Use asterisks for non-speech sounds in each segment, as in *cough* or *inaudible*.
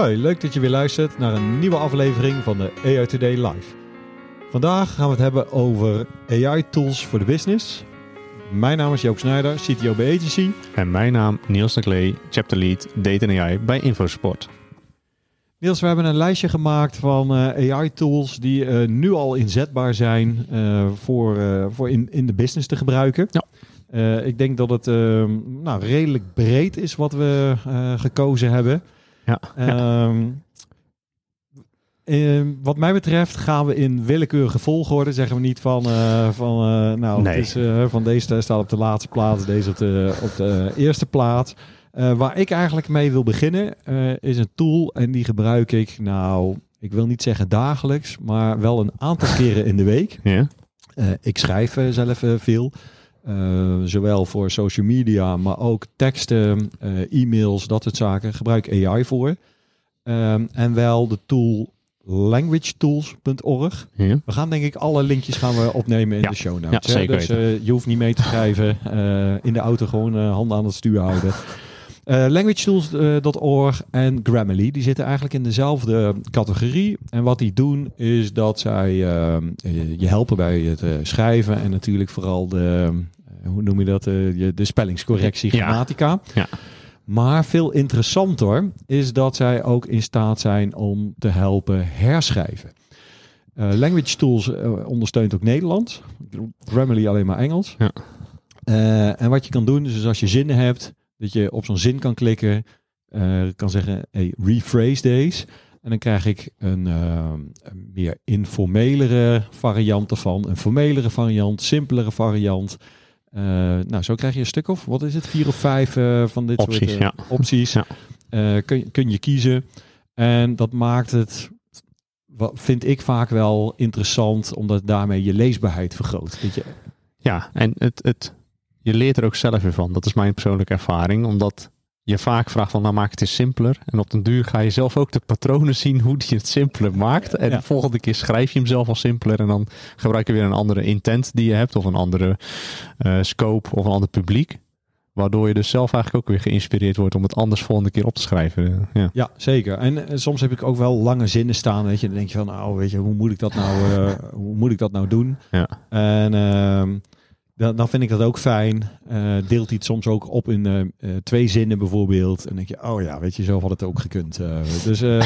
Hoi, leuk dat je weer luistert naar een nieuwe aflevering van de AI Today Live. Vandaag gaan we het hebben over AI-tools voor de business. Mijn naam is Joop Snijder, CTO bij Agency. En mijn naam Niels de Klee, Chapter Lead Data en AI bij Infosport. Niels, we hebben een lijstje gemaakt van eh, AI-tools die eh, nu al inzetbaar zijn uh, voor, voor in, in de business te gebruiken. Ja. ik denk dat het nou, redelijk breed is wat we gekozen hebben. Ja. Um, wat mij betreft gaan we in willekeurige volgorde. Zeggen we niet van, uh, van uh, nou, nee. het is, uh, van deze staat op de laatste plaats, deze op de, op de eerste plaats. waar ik eigenlijk mee wil beginnen is een tool en die gebruik ik nou, ik wil niet zeggen dagelijks, maar wel een aantal keren in de week. Ja. ik schrijf zelf veel. Uh, zowel voor social media, maar ook teksten, uh, e-mails, dat soort zaken. Gebruik AI voor. Um, en wel de tool languagetools.org. Ja. We gaan denk ik alle linkjes gaan we opnemen in ja. de show notes. Ja, zeker dus uh, je hoeft niet mee te schrijven. in de auto gewoon handen aan het stuur houden. *laughs* languagetools.org en Grammarly, die zitten eigenlijk in dezelfde categorie. En wat die doen is dat zij je helpen bij het schrijven en natuurlijk vooral de, hoe noem je dat, de, de spellingscorrectie, grammatica. Ja. ja. Maar veel interessanter is dat zij ook in staat zijn om te helpen herschrijven. Language Tools ondersteunt ook Nederlands. Grammarly alleen maar Engels. Ja. En wat je kan doen, is dus als je zinnen hebt, dat je op zo'n zin kan klikken, kan zeggen, hey, rephrase deze. En dan krijg ik een, een meer informelere variant ervan, een formelere variant, simpelere variant. Uh, nou, zo krijg je een stuk of, wat is het, vier of vijf van dit opties, soort ja. opties. *laughs* Ja. kun, kun je kiezen. En dat maakt het, wat vind ik vaak wel interessant, omdat daarmee je leesbaarheid vergroot. Je... Ja, en het, het, je leert er ook zelf weer van. Dat is mijn persoonlijke ervaring, omdat je vaak vraagt van nou maak het eens simpeler. En op den duur ga je zelf ook de patronen zien hoe die het simpeler maakt. En Ja. de volgende keer schrijf je hem zelf al simpeler. En dan gebruik je weer een andere intent die je hebt. Of een andere uh, scope of een ander publiek. Waardoor je dus zelf eigenlijk ook weer geïnspireerd wordt om het anders volgende keer op te schrijven. Ja, ja zeker. En uh, soms heb ik ook wel lange zinnen staan. Weet je, dan denk je van nou weet je, hoe moet ik dat nou, uh, hoe moet ik dat nou doen? Ja. En ehm, dan, dan vind ik dat ook fijn. Uh, deelt hij het soms ook op in uh, uh, twee zinnen bijvoorbeeld. En dan denk je, oh ja, weet je, zo had het ook gekund. dus *laughs* ja.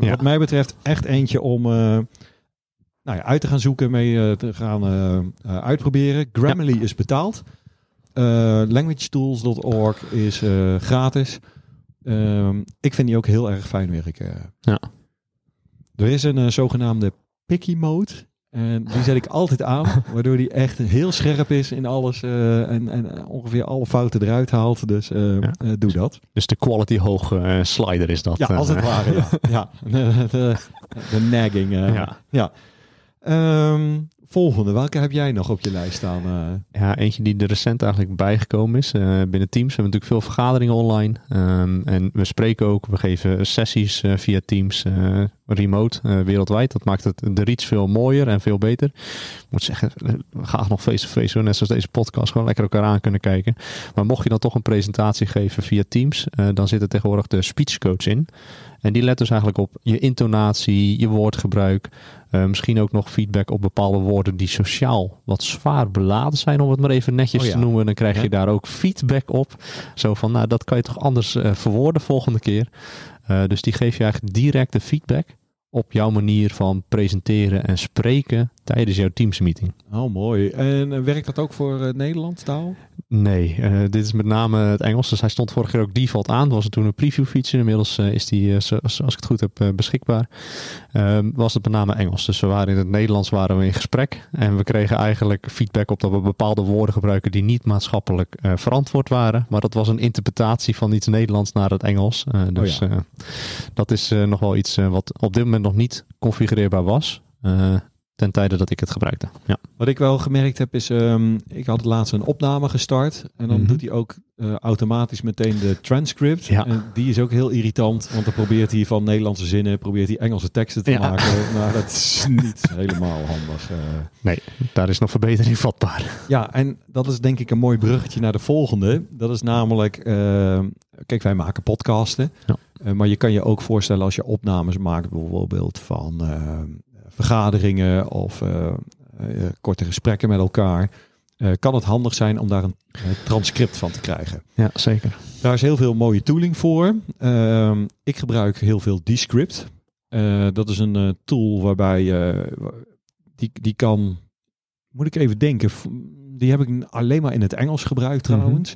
wat mij betreft echt eentje om nou ja, uit te gaan zoeken, mee te gaan uitproberen. Grammarly ja. is betaald. languagetools.org is gratis. ik vind die ook heel erg fijn werken. Ja. Er is een zogenaamde picky mode. En die zet ik altijd aan, *laughs* waardoor die echt heel scherp is in alles uh, en, en, ongeveer alle fouten eruit haalt. Dus uh, ja. uh, doe dat. Dus de quality hoge slider is dat. Ja, als het ware. Ja. *laughs* ja. De, de, de nagging. ja. ja. Um, volgende, welke heb jij nog op je lijst staan? Ja, eentje die er recent eigenlijk bijgekomen is. binnen Teams we hebben natuurlijk veel vergaderingen online. Um, en we spreken ook, we geven sessies via Teams remote uh, wereldwijd. Dat maakt het de reach veel mooier en veel beter. Ik moet zeggen, we gaan nog face-to-face -face, net zoals deze podcast, gewoon lekker elkaar aan kunnen kijken. Maar mocht je dan toch een presentatie geven via Teams, uh, dan zit er tegenwoordig de speech coach in. En die let dus eigenlijk op je intonatie, je woordgebruik. Uh, misschien ook nog feedback op bepaalde woorden die sociaal wat zwaar beladen zijn, om het maar even netjes Oh ja. te noemen. Dan krijg Ja. je daar ook feedback op. Zo van, nou, dat kan je toch anders uh, verwoorden volgende keer. Uh, dus die geeft je eigenlijk directe feedback op jouw manier van presenteren en spreken tijdens jouw Teams meeting. Oh, mooi. En uh, werkt dat ook voor uh, Nederlands taal? Nee, eh, dit is met name het Engels. Dus hij stond vorige keer ook default aan. Dat was het toen een preview feature. Inmiddels eh, is die, eh, zo- als ik het goed heb, beschikbaar. Ehm, was het met name Engels. Dus we waren in het Nederlands waren we in gesprek. En we kregen eigenlijk feedback op dat we bepaalde woorden gebruiken die niet maatschappelijk verantwoord waren. Maar dat was een interpretatie van iets Nederlands naar het Engels. Eh, dus ja. dat is nog wel iets wat op dit moment nog niet configureerbaar was. eh, ten tijde dat ik het gebruikte. Ja. Wat ik wel gemerkt heb is, ehm, ik had laatst een opname gestart en dan Mhm. doet hij ook eh, automatisch meteen de transcript. Ja. En die is ook heel irritant, want dan probeert hij van Nederlandse zinnen, probeert hij Engelse teksten te Ja. maken. Maar *laughs* dat is niet helemaal handig. eh. Nee, daar is nog verbetering vatbaar. Ja, en dat is denk ik een mooi bruggetje naar de volgende. Dat is namelijk, eh, kijk, wij maken podcasten. Ja. Maar je kan je ook voorstellen als je opnames maakt, bijvoorbeeld van eh, vergaderingen of eh, eh, korte gesprekken met elkaar. eh, kan het handig zijn om daar een transcript van te krijgen. Ja, zeker. Daar is heel veel mooie tooling voor. Ehm, ik gebruik heel veel Descript. Dat is een tool waarbij je die, die kan, moet ik even denken, die heb ik alleen maar in het Engels gebruikt Mhm. trouwens.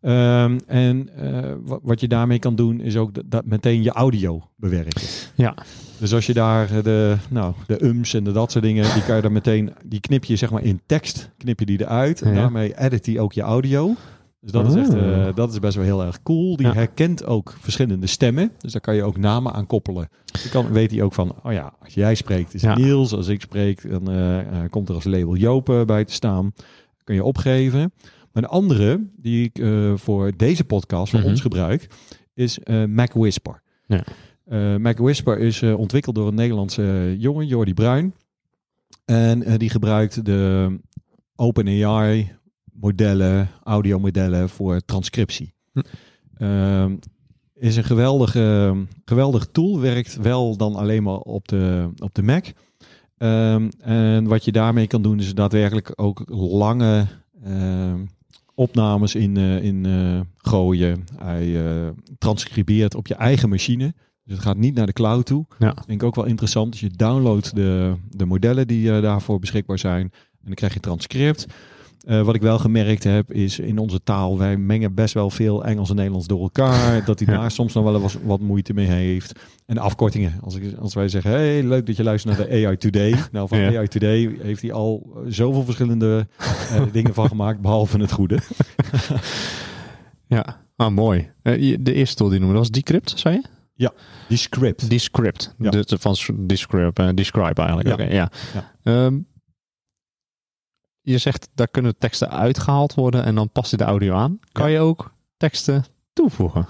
Ehm, en eh, wa- wat je daarmee kan doen is ook dat, dat meteen je audio bewerken. Ja. Dus als je daar eh, de, nou, de ums en de dat soort dingen, die kan je dan meteen, die knip je zeg maar in tekst, knip je die eruit. En Ja. daarmee edit die ook je audio. Dus dat is echt, eh, Ah. dat is best wel heel erg cool. Die Ja. herkent ook verschillende stemmen. Dus daar kan je ook namen aan koppelen. Je kan, weet hij ook van, oh ja, als jij spreekt is Ja. Niels. Als ik spreek, dan eh, eh, komt er als label Jopen bij te staan. Kun je opgeven. Een andere, die ik eh, voor deze podcast, voor Mhm. ons gebruik, is eh, Mac Whisper. Ja. Eh, Mac Whisper is ontwikkeld door een Nederlandse jongen, Jordi Bruin. En die gebruikt de OpenAI modellen, audiomodellen voor transcriptie. Hm. Ehm, is een geweldige, geweldige tool. Werkt wel dan alleen maar op de, op de Mac. Ehm, en wat je daarmee kan doen is daadwerkelijk ook lange ehm, opnames in, eh, in eh, gooien. Hij eh, transcribeert op je eigen machine. Dus het gaat niet naar de cloud toe. Ja. Ik ook wel interessant. Dus je downloadt de, de modellen die daarvoor beschikbaar zijn. En dan krijg je transcript. Eh, wat ik wel gemerkt heb is in onze taal, wij mengen best wel veel Engels en Nederlands door elkaar. *laughs* Dat hij Ja. daar soms nog wel eens wat moeite mee heeft. En afkortingen. Als, ik, als wij zeggen, hey, leuk dat je luistert naar de AI Today. *laughs* Nou, van Ja. AI Today heeft hij al zoveel verschillende eh, *laughs* dingen van gemaakt, behalve het goede. Ja, ah, mooi. Eh, de eerste tool die noemde, was Decrypt, zei je? Die script. Descript. Ja. De, van s- Describe, describe eigenlijk. Ja. Oké, ja. Ja. Je zegt, daar kunnen teksten uitgehaald worden en dan past je de audio aan. Kan je ook teksten toevoegen?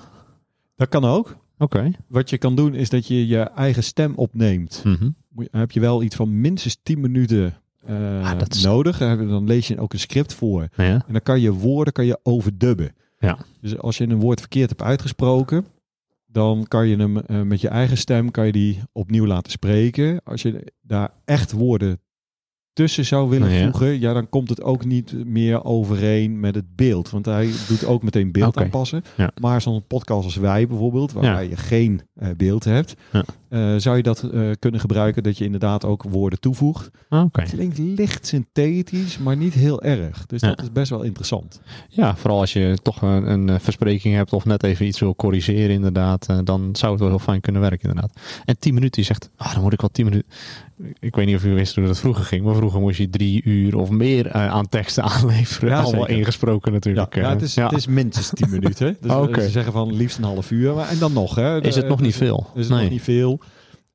Dat kan ook. Oké. Wat je kan doen is dat je je eigen stem opneemt. Mhm. moet heb je wel iets van minstens 10 minuten eh, Ah, dat is- nodig. Dan lees je ook een script voor. Ja. En dan kan je woorden kan je overdubben. Ja. Dus als je een woord verkeerd hebt uitgesproken, dan kan je hem eh, met je eigen stem kan je die opnieuw laten spreken. Als je daar echt woorden tussen zou willen Ja. voegen, ja, dan komt het ook niet meer overeen met het beeld. Want hij doet ook meteen beeld Oké. aanpassen. Ja. Maar zo'n podcast als wij bijvoorbeeld, waarbij je geen eh, beeld hebt, Eh, zou je dat eh, kunnen gebruiken dat je inderdaad ook woorden toevoegt. Ah, Oké. Het klinkt licht synthetisch, maar niet heel erg. Dus Ja. dat is best wel interessant. Ja, vooral als je toch een, een eh, verspreking hebt of net even iets wil corrigeren inderdaad, dan zou het wel heel fijn kunnen werken inderdaad. En 10 minuten, je zegt, ah, dan moet ik wel 10 minuten. Ik weet niet of u wist hoe dat vroeger ging, maar vroeger moest je drie uur of meer aan teksten *laughs* aanleveren. Ja, Allemaal zeker. ingesproken natuurlijk. ja, het, is, het is minstens 10 minuten. *laughs* Dus ze zeggen van liefst een half uur. Maar, en dan nog. Hè. Is het nog niet veel? Is het Nee. nog niet veel.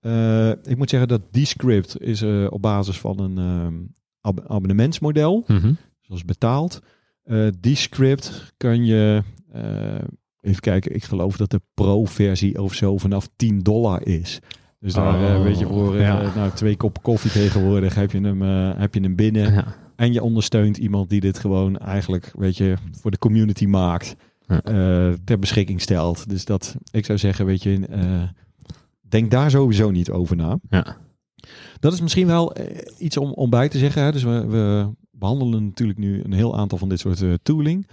Eh, ik moet zeggen dat Descript is eh, op basis van een ehm, ab- abonnementsmodel. Mhm. Zoals betaald. Eh Descript kan je... even kijken, ik geloof dat de pro-versie of zo vanaf 10 dollar is. Dus daar Oh, weet je voor ja. nou, twee koppen koffie tegenwoordig heb je hem, heb je hem binnen. Ja. En je ondersteunt iemand die dit gewoon eigenlijk, weet je, voor de community maakt. Ja. ter beschikking stelt. Dus dat, ik zou zeggen, weet je, denk daar sowieso niet over na. Ja. Dat is misschien wel eh, iets om, om bij te zeggen. Hè. Dus we, we behandelen natuurlijk nu een heel aantal van dit soort eh, tooling.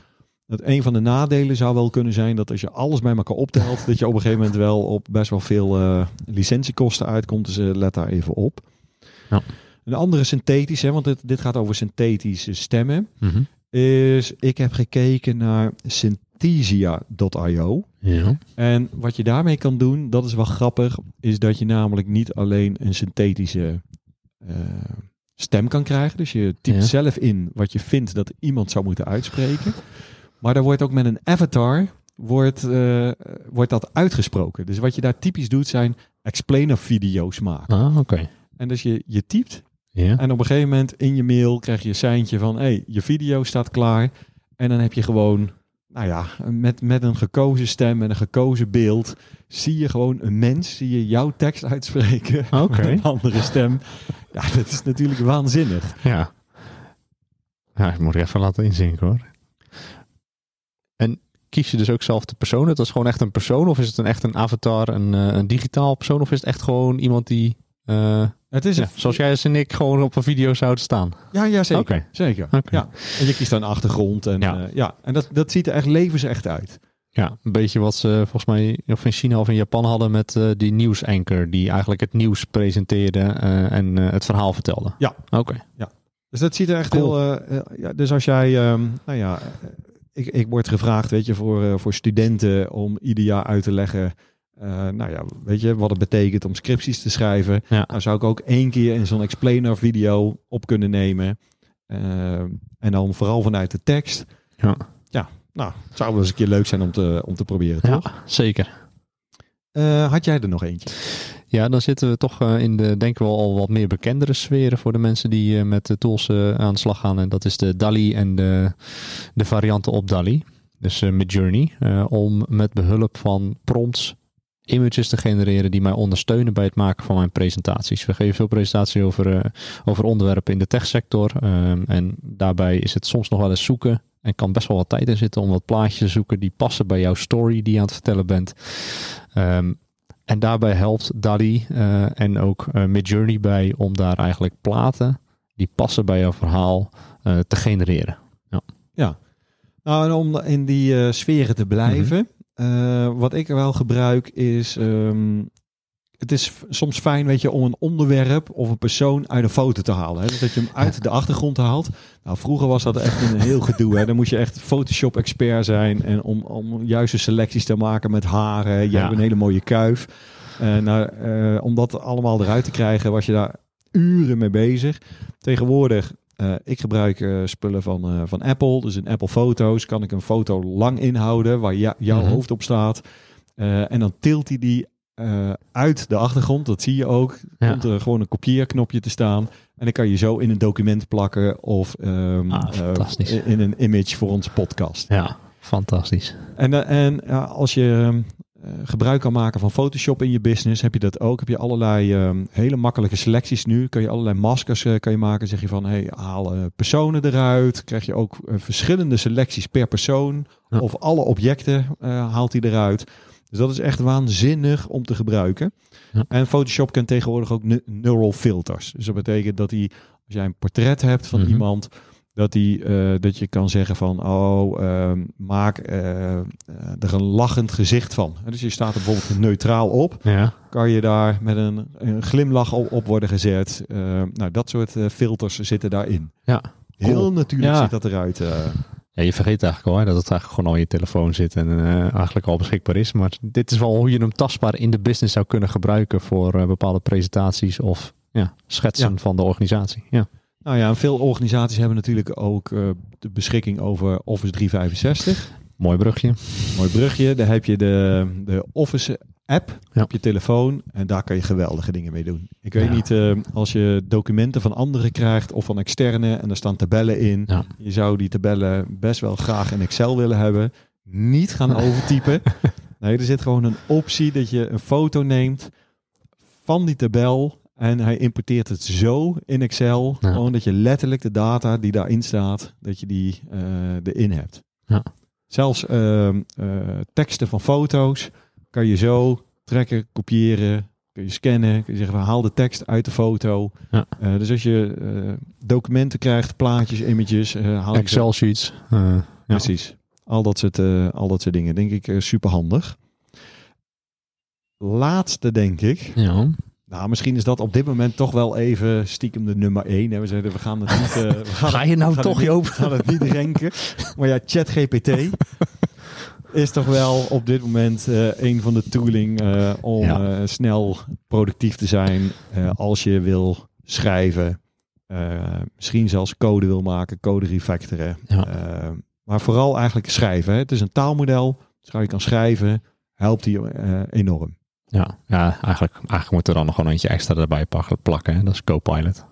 Dat een van de nadelen zou wel kunnen zijn dat als je alles bij elkaar optelt, dat je op een gegeven moment wel op best wel veel eh, licentiekosten uitkomt. Dus let daar even op. Ja. Een andere synthetische, hè, want dit, dit gaat over synthetische stemmen. Mhm. is, ik heb gekeken naar Synthesia.io. Ja. En wat je daarmee kan doen, dat is wel grappig, is dat je namelijk niet alleen een synthetische eh, stem kan krijgen. Dus je typt Ja. zelf in wat je vindt dat iemand zou moeten uitspreken. Maar daar wordt ook met een avatar wordt, eh, wordt dat uitgesproken. Dus wat je daar typisch doet zijn explainer video's maken. Ah, oké. En dus je, je typt Ja. en op een gegeven moment in je mail krijg je een seintje van... hey, je video staat klaar. En dan heb je gewoon, nou ja, met, met een gekozen stem en een gekozen beeld... zie je gewoon een mens, zie je jouw tekst uitspreken Oké. met *laughs* een andere stem. Ja, dat is natuurlijk waanzinnig. Ja. Ja, ik moet er even laten inzinken hoor. En kies je dus ook zelf de persoon? Dat is gewoon echt een persoon? Of is het een, echt een avatar, een, eh, een digitaal persoon? Of is het echt gewoon iemand die, eh, Het is ja, zoals jij en ik, gewoon op een video zouden staan? Ja, ja zeker. Zeker. Ja. En je kiest dan een achtergrond. En, Ja. ja. ja. en dat, dat ziet er echt levensecht uit. Ja, een beetje wat ze volgens mij of in China of in Japan hadden met eh, die nieuwsanker. Die eigenlijk het nieuws presenteerde eh, en eh, het verhaal vertelde. Ja. Oké. Dus dat ziet er echt Cool. heel... eh, eh, ja, dus als jij... ehm, nou ja, eh, ik, ik word gevraagd, weet je, voor, eh, voor studenten om ieder jaar uit te leggen... eh, nou ja, weet je, wat het betekent om scripties te schrijven. Ja. Nou zou ik ook één keer in zo'n explainer video op kunnen nemen. Ehm, en dan vooral vanuit de tekst. Ja. Ja, nou, het zou wel eens een keer leuk zijn om te, om te proberen, toch? Ja, zeker. Eh, had jij er nog eentje? Ja, dan zitten we toch eh, in de, denken we al wat meer bekendere sferen voor de mensen die eh, met de tools eh, aan de slag gaan. En dat is de DALI en de, de varianten op DALI. Dus eh Midjourney. eh, om met behulp van prompts images te genereren die mij ondersteunen bij het maken van mijn presentaties. We geven veel presentaties over, eh, over onderwerpen in de techsector. ehm, en daarbij is het soms nog wel eens zoeken. En kan best wel wat tijd in zitten om wat plaatjes te zoeken die passen bij jouw story die je aan het vertellen bent. Ehm, en daarbij helpt DALI eh, en ook eh, Midjourney bij om daar eigenlijk platen die passen bij jouw verhaal te genereren. Nou, en om in die sferen te blijven, eh, wat ik wel gebruik is, ehm, het is soms fijn, weet je, om een onderwerp of een persoon uit een foto te halen. Hè? Dus dat je hem uit de achtergrond haalt. Nou, vroeger was dat echt een heel gedoe. Hè? Dan moest je echt Photoshop-expert zijn en om, om juiste selecties te maken met haren. Je Ja. hebt een hele mooie kuif. Eh, nou, eh, om dat allemaal eruit te krijgen, was je daar uren mee bezig. Tegenwoordig, eh, ik gebruik eh, spullen van, eh, van Apple. Dus in Apple Foto's kan ik een foto lang inhouden waar jouw Mhm. hoofd op staat. En dan tilt hij die uit de achtergrond. Dat zie je ook. Ja. Komt er gewoon een kopieerknopje te staan. En dan kan je zo in een document plakken of ehm, Ah, in een image voor onze podcast. Ja, fantastisch. En, en als je eh, gebruik kan maken van Photoshop in je business, heb je dat ook. Heb je allerlei ehm, hele makkelijke selecties nu. Kan je allerlei maskers eh, kan je maken. Zeg je van, hey, haal eh, personen eruit. Krijg je ook verschillende selecties per persoon. Ja. Of alle objecten haalt hij eruit. Dus dat is echt waanzinnig om te gebruiken. Ja. En Photoshop kent tegenwoordig ook neural filters. Dus dat betekent dat hij, als jij een portret hebt van Mhm. iemand, dat, die, eh, dat je kan zeggen van, oh, ehm, maak eh, eh, er een lachend gezicht van. Dus je staat er bijvoorbeeld neutraal op, Ja, kan je daar met een, een glimlach op, op worden gezet. Eh, nou, dat soort filters zitten daarin. ja. Heel Cool. natuurlijk Ja. ziet dat eruit. Ja, je vergeet eigenlijk al hè, dat het eigenlijk gewoon al in je telefoon zit en eigenlijk al beschikbaar is. Maar dit is wel hoe je hem tastbaar in de business zou kunnen gebruiken voor bepaalde presentaties of ja, schetsen Ja. van de organisatie. Ja, Nou ja, veel organisaties hebben natuurlijk ook eh, de beschikking over Office 365. mooi brugje. Mooi brugje. Daar heb je de, de Office app Ja. op je telefoon. En daar kan je geweldige dingen mee doen. Ik weet Ja. niet, eh, als je documenten van anderen krijgt of van externe en er staan tabellen in. Ja. Je zou die tabellen best wel graag in Excel willen hebben. Niet gaan overtypen. *laughs* nee, er zit gewoon een optie dat je een foto neemt van die tabel. En hij importeert het zo in Excel. Ja. Gewoon dat je letterlijk de data die daarin staat, dat je die eh, erin hebt. Ja. Zelfs ehm, eh, teksten van foto's kan je zo trekken, kopiëren, kun je scannen. Kun je zeggen, haal de tekst uit de foto. Ja. Eh, dus als je documenten krijgt, plaatjes, images, haal Excel sheets. ja. Precies. Al dat soort, al dat soort dingen. Denk ik super handig. Laatste denk ik. Ja. Nou, misschien is dat op dit moment toch wel even stiekem de nummer één. Hè. We zeiden, we gaan het niet... eh, we gaan *laughs* Ga je nou gaan toch, Joop? We gaan het niet renken. Maar ja, ChatGPT *laughs* is toch wel op dit moment eh, een van de tooling eh, om Ja. snel productief te zijn als je wil schrijven. misschien zelfs code wil maken, code refactoren. Ja. Maar vooral eigenlijk schrijven. Hè. Het is een taalmodel. Dus je kan schrijven, helpt die enorm. Ja, ja eigenlijk, eigenlijk moet er dan nog gewoon eentje extra erbij plakken. Hè? Dat is Copilot.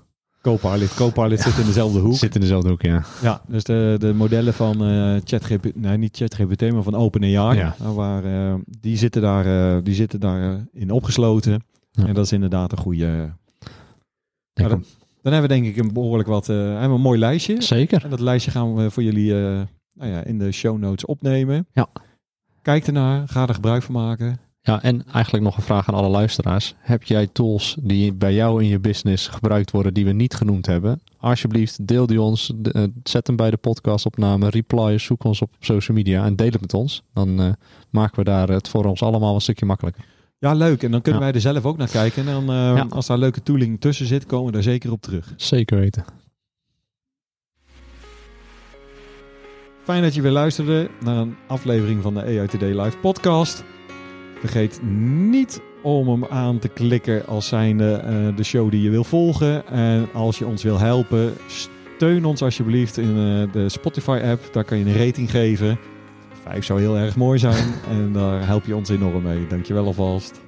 Copilot. Copilot zit in dezelfde hoek. Zit in dezelfde hoek, ja. Ja, dus de, de modellen van eh ChatGPT, nee niet ChatGPT, maar van OpenAI, Ja. eh, waar, eh, die zitten daar, die zitten daar in opgesloten. Ja. En dat is inderdaad een goede. Dan, dan hebben we denk ik een behoorlijk wat, hebben we een mooi lijstje. Zeker. En dat lijstje gaan we voor jullie nou ja, in de show notes opnemen. Ja. Kijk ernaar, ga er gebruik van maken. Ja, en eigenlijk nog een vraag aan alle luisteraars. Heb jij tools die bij jou in je business gebruikt worden die we niet genoemd hebben? Alsjeblieft, deel die ons. eh, zet hem bij de podcastopname. Reply, zoek ons op social media en deel het met ons. Dan eh, maken we daar het voor ons allemaal een stukje makkelijker. Ja, leuk. En dan kunnen Ja. wij er zelf ook naar kijken. En dan, eh, Ja. als daar leuke tooling tussen zit, komen we daar zeker op terug. Zeker weten. Fijn dat je weer luisterde naar een aflevering van de Today Live podcast. Vergeet niet om hem aan te klikken als zijnde eh, de show die je wil volgen. En als je ons wil helpen, steun ons alsjeblieft in eh, de Spotify app. Daar kan je een rating geven. Vijf zou heel erg mooi zijn *laughs* en daar help je ons enorm mee. Dankjewel alvast.